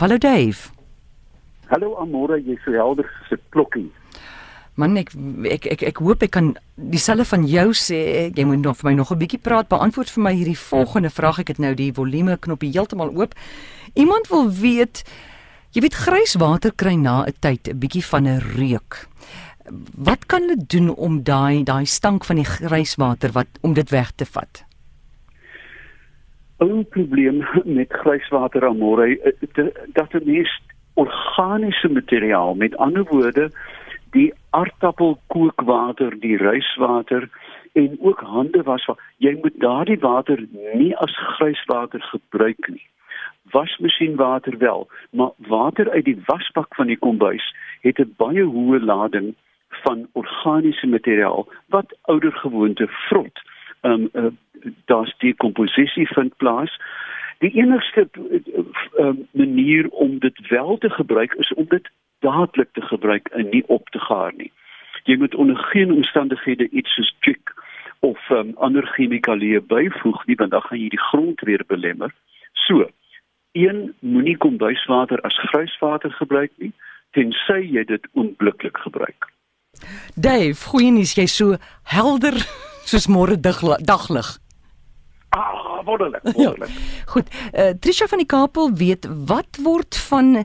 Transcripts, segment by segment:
Hallo Dave. Hallo Amore, jy so helder se klokkie. Man ek ek ek ek hoop ek kan dieselfde van jou sê. Jy moet nog vir my nog 'n bietjie praat. Beantwoord vir my hierdie volgende vraag. Ek het nou die volume knoppie heeltemal oop. Iemand wil weet jy weet grys water kry na 'n tyd 'n bietjie van 'n reuk. Wat kan hulle doen om daai daai stank van die grys water wat om dit weg te vat? 'n Probleem met gryswater Amore eh, dat dit nie organiese materiaal met ander woorde die aardappelkookwater, die ryswater en ook hande was jy moet daardie water nie as gryswater gebruik nie. Wasmasjienwater wel, maar water uit die wasbak van die kombuis het 'n baie hoë lading van organiese materiaal wat ouer gewoonte vrot. Um, uh, daar's dekomposisie vind plaas. Die enigste uh, manier om dit wel te gebruik is om dit dadelik te gebruik en nie op te gaar nie. Jy moet onder geen omstandighede iets soos chick of um, ander chemikalieë byvoeg nie want dan gaan jy die grond weer belemmer. So, een moenie kombuiswater as gruiswater gebruik nie tensy jy dit ongelukkig gebruik. Dave, goeie nuus, jy's so helder soos môre daglig. Ah, wonderlik, wonderlik. Ja. Goed, uh, Trisha van die Kapel weet wat word van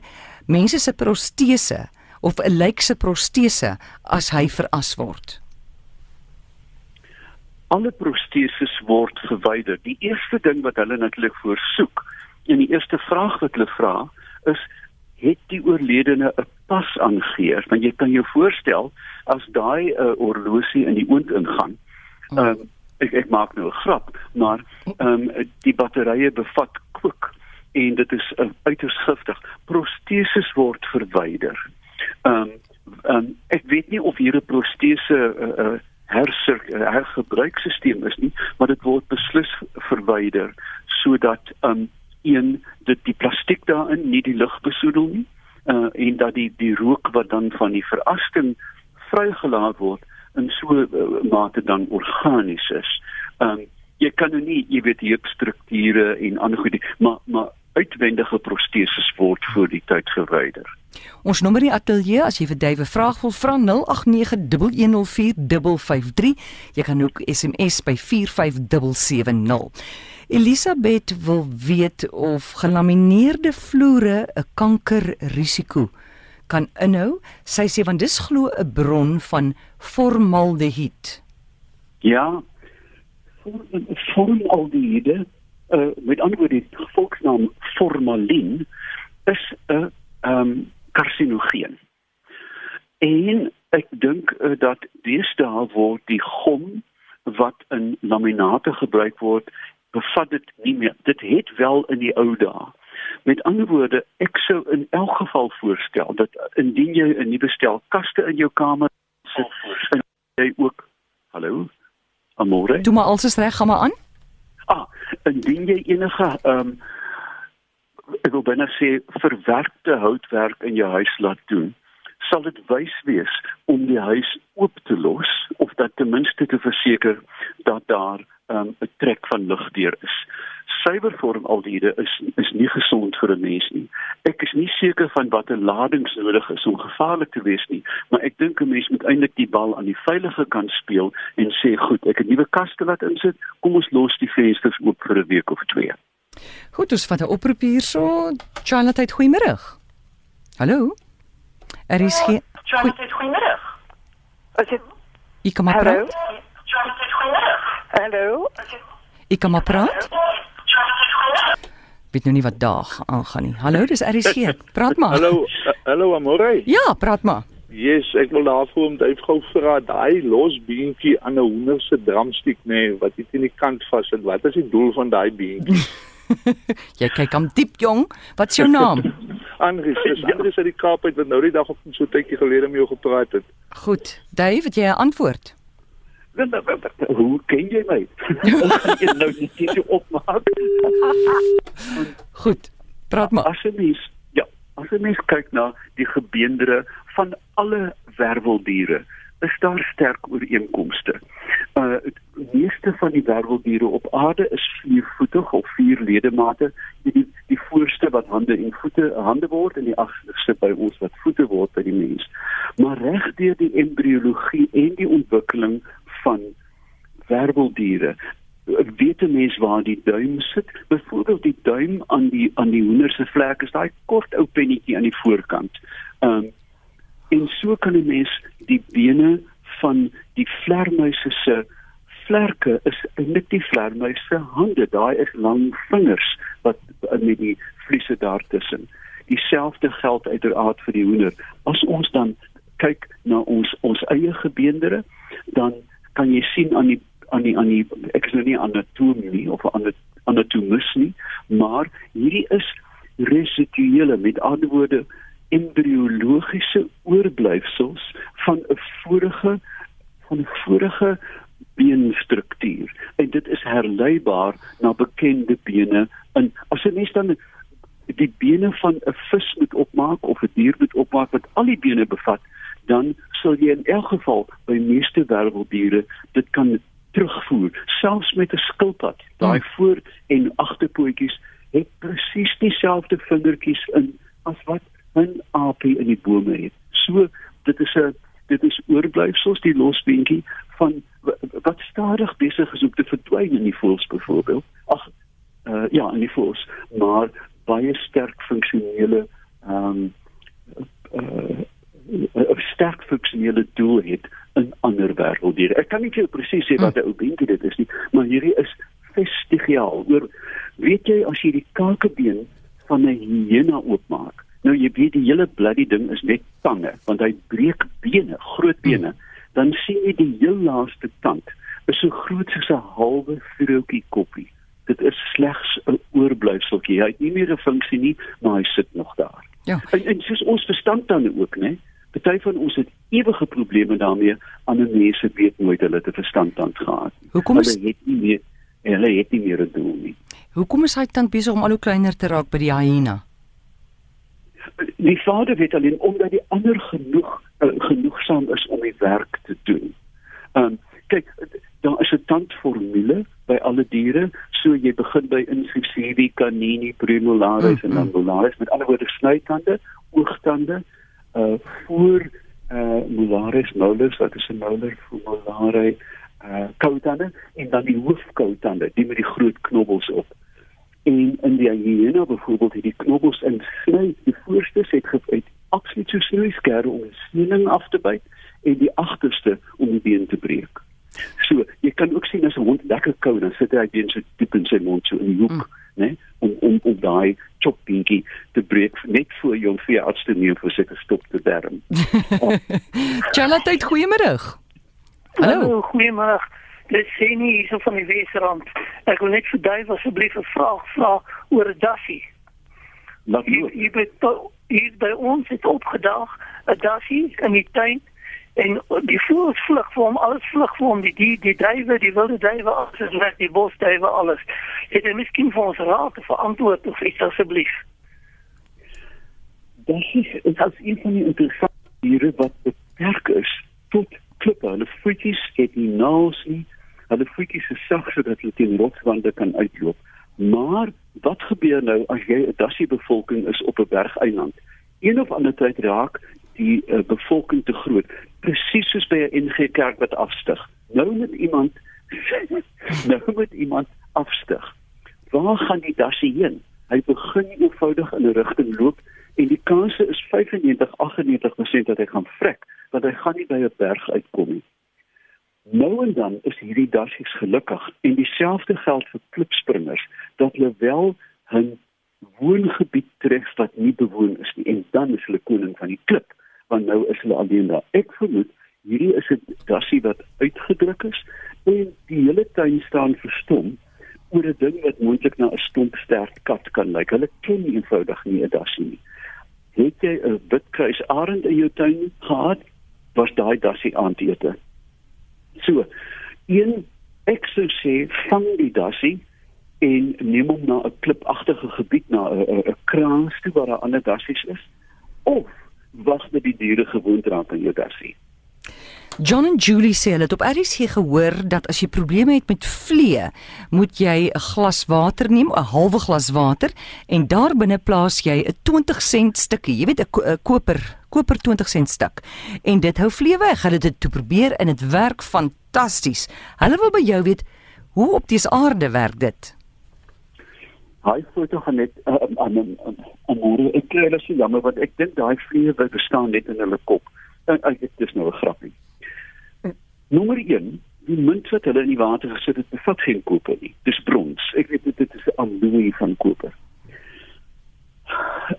mense se protese of 'n lijk se protese as hy veras word? Alle proteses word verwyder. Die eerste ding wat hulle natuurlik voorsoek en die eerste vraag wat hulle vra is het die oorledene 'n pas aangeheer? Want jy kan jou voorstel as daai 'n uh, horlosie in die oond ingaan. Ehm um, ek ek maak nou 'n grap, maar ehm um, die batterye bevat kook en dit is uh, uiters giftig. Proteses word verwyder. Ehm um, um, ek weet nie of hier 'n protese uh, uh, hersir hergebruikstelsel is nie, maar dit word beslis verwyder sodat ehm um, een dit die plastiek daarin nie die lug besoedel nie uh, en dat die die rook wat dan van die verasting vrygelaat word in so uh, mate dan organies is. Ehm um, jy kan nou nie, jy weet, heupstrukture en ander goed, maar maar uitwendige proteses word voor die tyd gewyder. Ons nommer die ateljee as jy vir Dave 'n vraag wil vra 0891104553. Jy kan ook SMS by 45770. Elisabeth wil weet of gelamineerde vloere 'n kankerrisiko kan inhou. Sy sê want dis glo 'n bron van formaldehied. Ja. Formaldehied uh, met ander woorde die volksnaam formalin is 'n uh, ehm um, karsinogeen. En ek dink uh, dat deesdae word die gom wat in laminate gebruik word, bevat dit nie meer. Dit het wel in die ou dae. Met ander woorde, ek sou in elk geval voorstel dat indien jy 'n nuwe stel kaste in jou kamer sit, jy ook Hallo. Amore. Toe maar alles reg, gaan maar aan. Ah, indien jy enige ehm um, ek wil binne sê verwerkte houtwerk in jou huis laat doen, sal dit wys wees om die huis oop te los of dat ten minste te verseker dat daar ehm, 'n um, trek van lug deur is suiwerformaldehiede is is nie gesond vir 'n mens nie. Ek is nie seker van watter ladings nodig is om gevaarlik te wees nie, maar ek dink 'n mens moet eintlik die bal aan die veilige kant speel en sê goed, ek het nuwe kaste wat insit, kom ons los die vensters oop vir 'n week of twee. Goed, ons vat 'n oproep hierso. Charlotte, goeiemôre. Hallo. Er is geen Charlotte, goeiemôre. Is dit Ek kom maar praat. Charlotte, goeiemôre. Hallo. Ek kom maar praat weet nou nie wat daag aangaan nie. Hallo, dis RC. Praat maar. Hallo, hallo Amore. Ja, praat maar. Yes, ek wil daarvoor om Dave gou vra daai los beentjie aan 'n hoender se drumstick nê nee, wat dit in die kant vas sit. Wat is die doel van daai beentjie? jy kyk hom diep jong. Wat's jou naam? Andries, dis Andries uit die Kaap uit wat nou die dag op so 'n tydjie gelede met jou gepraat het. Goed. Dave, het jy 'n antwoord? Hoe ken jy my? Ek nou net hier opmaak. Goed. Praat maar. As jy mens, ja, as jy mens kyk na die gebeendere van alle werweldiere, is daar sterk ooreenkomste. Uh die meeste van die werveldiere op aarde is viervoetig of vier ledemate. Die die voorste wat hande en voete hande word en die agterste by ons wat voete word by die mens. Maar reg deur die embriologie en die ontwikkeling van werveldiere weet 'n mens waar die duim sit. Byvoorbeeld die duim aan die aan die hoender se vlek is daai kort ou pennetjie aan die voorkant. Ehm um, en so kan 'n mens die bene van die vlermuise se vlerke is eintlik die vlermuise se hande. Daai is lang vingers wat met die vliese daartussen. Dieselfde geld uiteraard vir die hoender. As ons dan kyk na ons ons eie gebeendere, dan kan jy sien aan die aan die aan die ek is nou nie anatomie nie of 'n anatomus nie, maar hierdie is residuele met ander woorde embriologiese oorblyfsels van 'n vorige van 'n vorige beenstruktuur. En dit is herleibaar na bekende bene in. As 'n mens dan die bene van 'n vis moet opmaak of 'n dier moet opmaak wat al die bene bevat dan sal jy in elk geval by meeste werveldiere dit kan terugvoer selfs met 'n skilpad daai hmm. voor en agterpootjies het presies dieselfde vingertjies in as wat 'n aapie in die bome het. So dit is 'n dit is oorblyfsels die losbeentjie van stadig besig is om te verdwyn in die voëls byvoorbeeld ag uh, ja in die voëls maar baie sterk funksionele ehm um, uh, 'n sterk funksionele doel het in ander wêrelddiere. Ek kan nie vir jou presies sê wat 'n ou beentjie dit is nie, maar hierdie is vestigiaal. Oor weet jy as jy die kakebeen van 'n hyena oopmaak, nou jy weet die hele bloody ding is net tande, want hy breek bene, groot bene, dan sien jy die heel laaste tand is so groot soos 'n halwe vroutjie koppie. Dit is slegs 'n oorblyfseltjie. Hy het nie meer 'n funksie nie, maar hy sit nog daar. Ja. En, en soos ons verstand dan ook, né? Party van ons het ewige probleme daarmee. Ander mense weet nooit hulle te verstand dan gehad. Hoekom is hulle het nie meer hulle het nie meer 'n doel nie. Hoekom is hy dan besig om al hoe kleiner te raak by die hyena? Die vader weet alleen omdat die ander genoeg uh, genoegsaam is om die werk te doen. Ehm um, kyk, daar is 'n tandformule by alle diere. So jy begin by incisivi, canini, premolaris mm -hmm. en dan molaris. Met ander woorde snytande, oogtande, uh voor uh molaris molars wat is 'n molar vir molare uh koutande en dan die hoofkoutande die met die groot knobbels op en in die hyena byvoorbeeld het die knobbels in sny die voorste het gefeit absoluut so snoeiskerre om 'n snieling af te byt en die agterste om die been te breek so jy kan ook sien as 'n hond lekker kou dan sit hy been so diep in sy mond so in die hoek mm né om om om daai chopingie te breek net voor jou veearts te neem vir seker stop te darm. Charlotte, goeiemôre. Hallo, goeiemôre. Dit sê nie hierso van die Wesrand. Ek wil net vir duif asseblief 'n vraag vra oor 'n dassie. Wat jy jy by ons het opgedag 'n dassie in die tuin en die voels vlug vir hom alles vlug vir hom. Die die die duwe die wilde duwe alles weg die bosduwe alles. Het hy miskien vir ons raad te verantwoord of iets asseblief? Dit is dit is een van die interessante diere wat beperk is tot klippe. Hulle voetjies het nie naels nie. Hulle voetjies is sag sodat hulle teen rotswande kan uitloop. Maar wat gebeur nou as jy 'n dassie bevolking is op 'n bergeiland? Een of ander tyd raak die uh, bevolking te groot presies soos by 'n NG Kerk wat afstig. Nou moet iemand nou moet iemand afstig. Waar gaan die dassie heen? Hy begin eenvoudig in 'n rigting loop en die kanse is 95-98% dat hy gaan vrek, want hy gaan nie by 'n berg uitkom nie. Nou en dan is hierdie dassies gelukkig en dieselfde geld vir klipspringers dat hulle wel 'n woongebied tref wat nie bewoon is nie en dan is hulle koning van die klip want nou is hulle alleen daar. Ek vermoed hierdie is 'n dassie wat uitgedruk is en die hele tuin staan verstom oor 'n ding wat moontlik na 'n stomp sterk kat kan lyk. Hulle ken eenvoudig nie 'n dassie nie. Het jy 'n witkruis arend in jou tuin gehad? Was daai dassie aandete? So, een ek sou sê vang die dassie en neem hom na 'n klipagtige gebied na 'n kraans toe waar daar ander dassies is of wag dat die diere gewoond raak aan jou dassie. John en Julie sê hulle het op RC gehoor dat as jy probleme het met vliee, moet jy 'n glas water neem, 'n halwe glas water en daarbinne plaas jy 'n 20 sent stukkie, jy weet 'n ko koper, koper 20 sent stuk. En dit hou vliee weg. Hulle het dit toe probeer en dit werk fantasties. Hulle wil by jou weet hoe op die aarde werk dit? Hy foto gaan net uh, aan 'n aan ek kry hulle so jammer want ek dink daai vliee wat bestaan net in hulle kop. Dink ek dit is nou 'n grappie. Nommer 1, die munt wat hulle in die water gesit het, bevat geen koper nie. Dis brons. Ek weet dit, dit is 'n alloy van koper.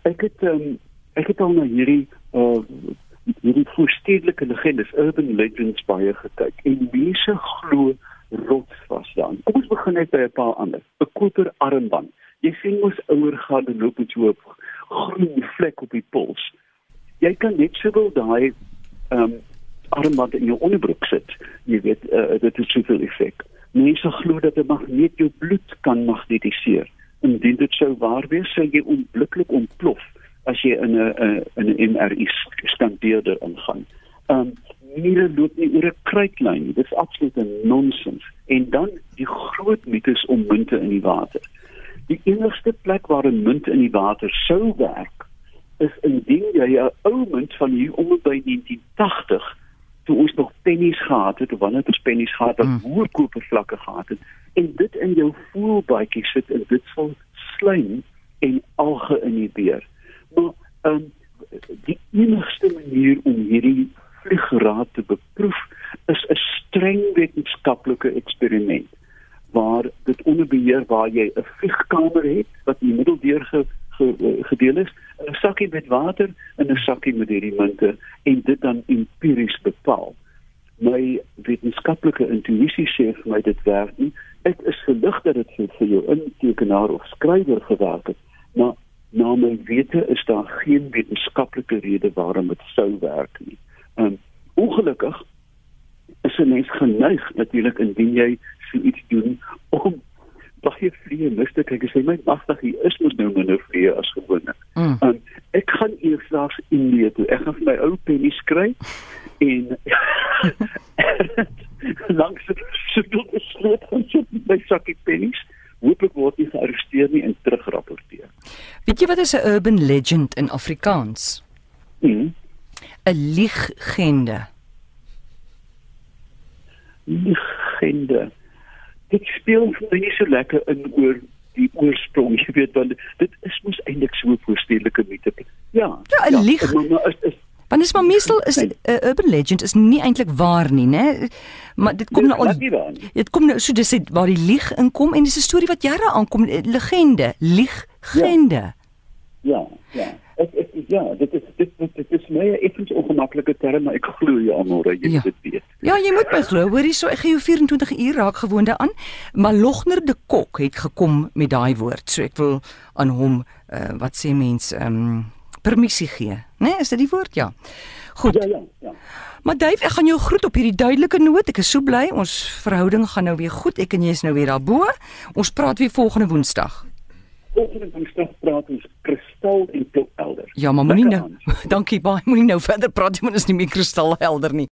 Ek het um, ek het al na hierdie uh, hierdie voorstedelike legendes, urban legends baie gekyk en mense glo rots was dan. Kom ons begin net by 'n paar ander. 'n Koper armband. Jy sien mos ouer gaan en loop met so 'n groen vlek op die pols. Jy kan net sowel daai ehm um, armband in jou onderbroek sit. Jy weet uh, dit het soveel effek. Mense glo dat 'n magneet jou bloed kan magnetiseer. Indien dit sou waar wees, sou jy onmiddellik ontplof as jy in 'n in 'n MRI skandeerder ingaan. Ehm um, niere loop nie oor 'n kruitlyn nie. Dit is absoluut 'n nonsens. En dan die groot mites om munte in die water. Die enigste plek waar 'n munt in die water sou werk is indien jy 'n ou munt van hier om by 1980 toe ons nog pennies gehad het of wanneer ons pennies gehad het, hmm. hoë kopervlakke gehad het en dit in jou voelbaadjie sit en dit sal slym en alge inhibeer. Maar ehm um, die enigste manier om hierdie vliegraad te beproef is 'n streng wetenskaplike eksperiment beheer waar jy 'n vliegkamer het wat in die middel deur ge, ge, gedeel is, 'n sakkie met water en 'n sakkie met hierdie munte en dit dan empiries bepaal. My wetenskaplike intuïsie sê vir my dit werk nie. Ek is gelig dat dit vir jou intekenaar of skrywer gewerk het, maar na my wete is daar geen wetenskaplike rede waarom dit sou werk nie. Um, ongelukkig is 'n mens geneig natuurlik indien jy so iets doen om baie vlee mis te kyk. Ek sê my magtig hier is mos nou minder vlee as gewoonlik. Mm. Um, ek gaan eers slags in die toe. Ek gaan my ou penny skryf en langs so toe gesleep en so my sakkie pennies hoop ek word nie gearresteer nie en terugrapporteer. Weet jy wat is 'n urban legend in Afrikaans? Mm. 'n liggende. Dit speel vir my nie so lekker in oor die oorsprong, jy weet want dit is mos eintlik so 'n voorstellike mite. Ja. Ja, 'n ja, lig. Want is maar meestal is 'n uh, urban legend is nie eintlik waar nie, né? Maar dit kom dit nou al Dit kom nou so dis waar die lieg inkom en dis 'n storie wat jare aankom, legende, liggende. Ja, ja. ja ek ja, dit is dit dit, dit is my effens ongemaklike term, maar ek glo jy almal dat jy ja. dit weet. Ja, jy moet my glo. Hoorie so, ek gee jou 24 uur raak gewoonde aan. Maar Logner de Kok het gekom met daai woord. So ek wil aan hom uh, wat sê mens ehm um, permissie gee. Né? Nee, is dit die woord? Ja. Goed. Ja, ja, ja. Maar Dave, ek gaan jou groet op hierdie duidelike noot. Ek is so bly ons verhouding gaan nou weer goed. Ek en jy is nou weer daarbo. Ons praat weer volgende Woensdag volgende woensdag praat ons kristal en klop helder. Ja, maar moenie nou. Dankie baie. Moenie nou verder praat want dit is nie meer kristal helder nie.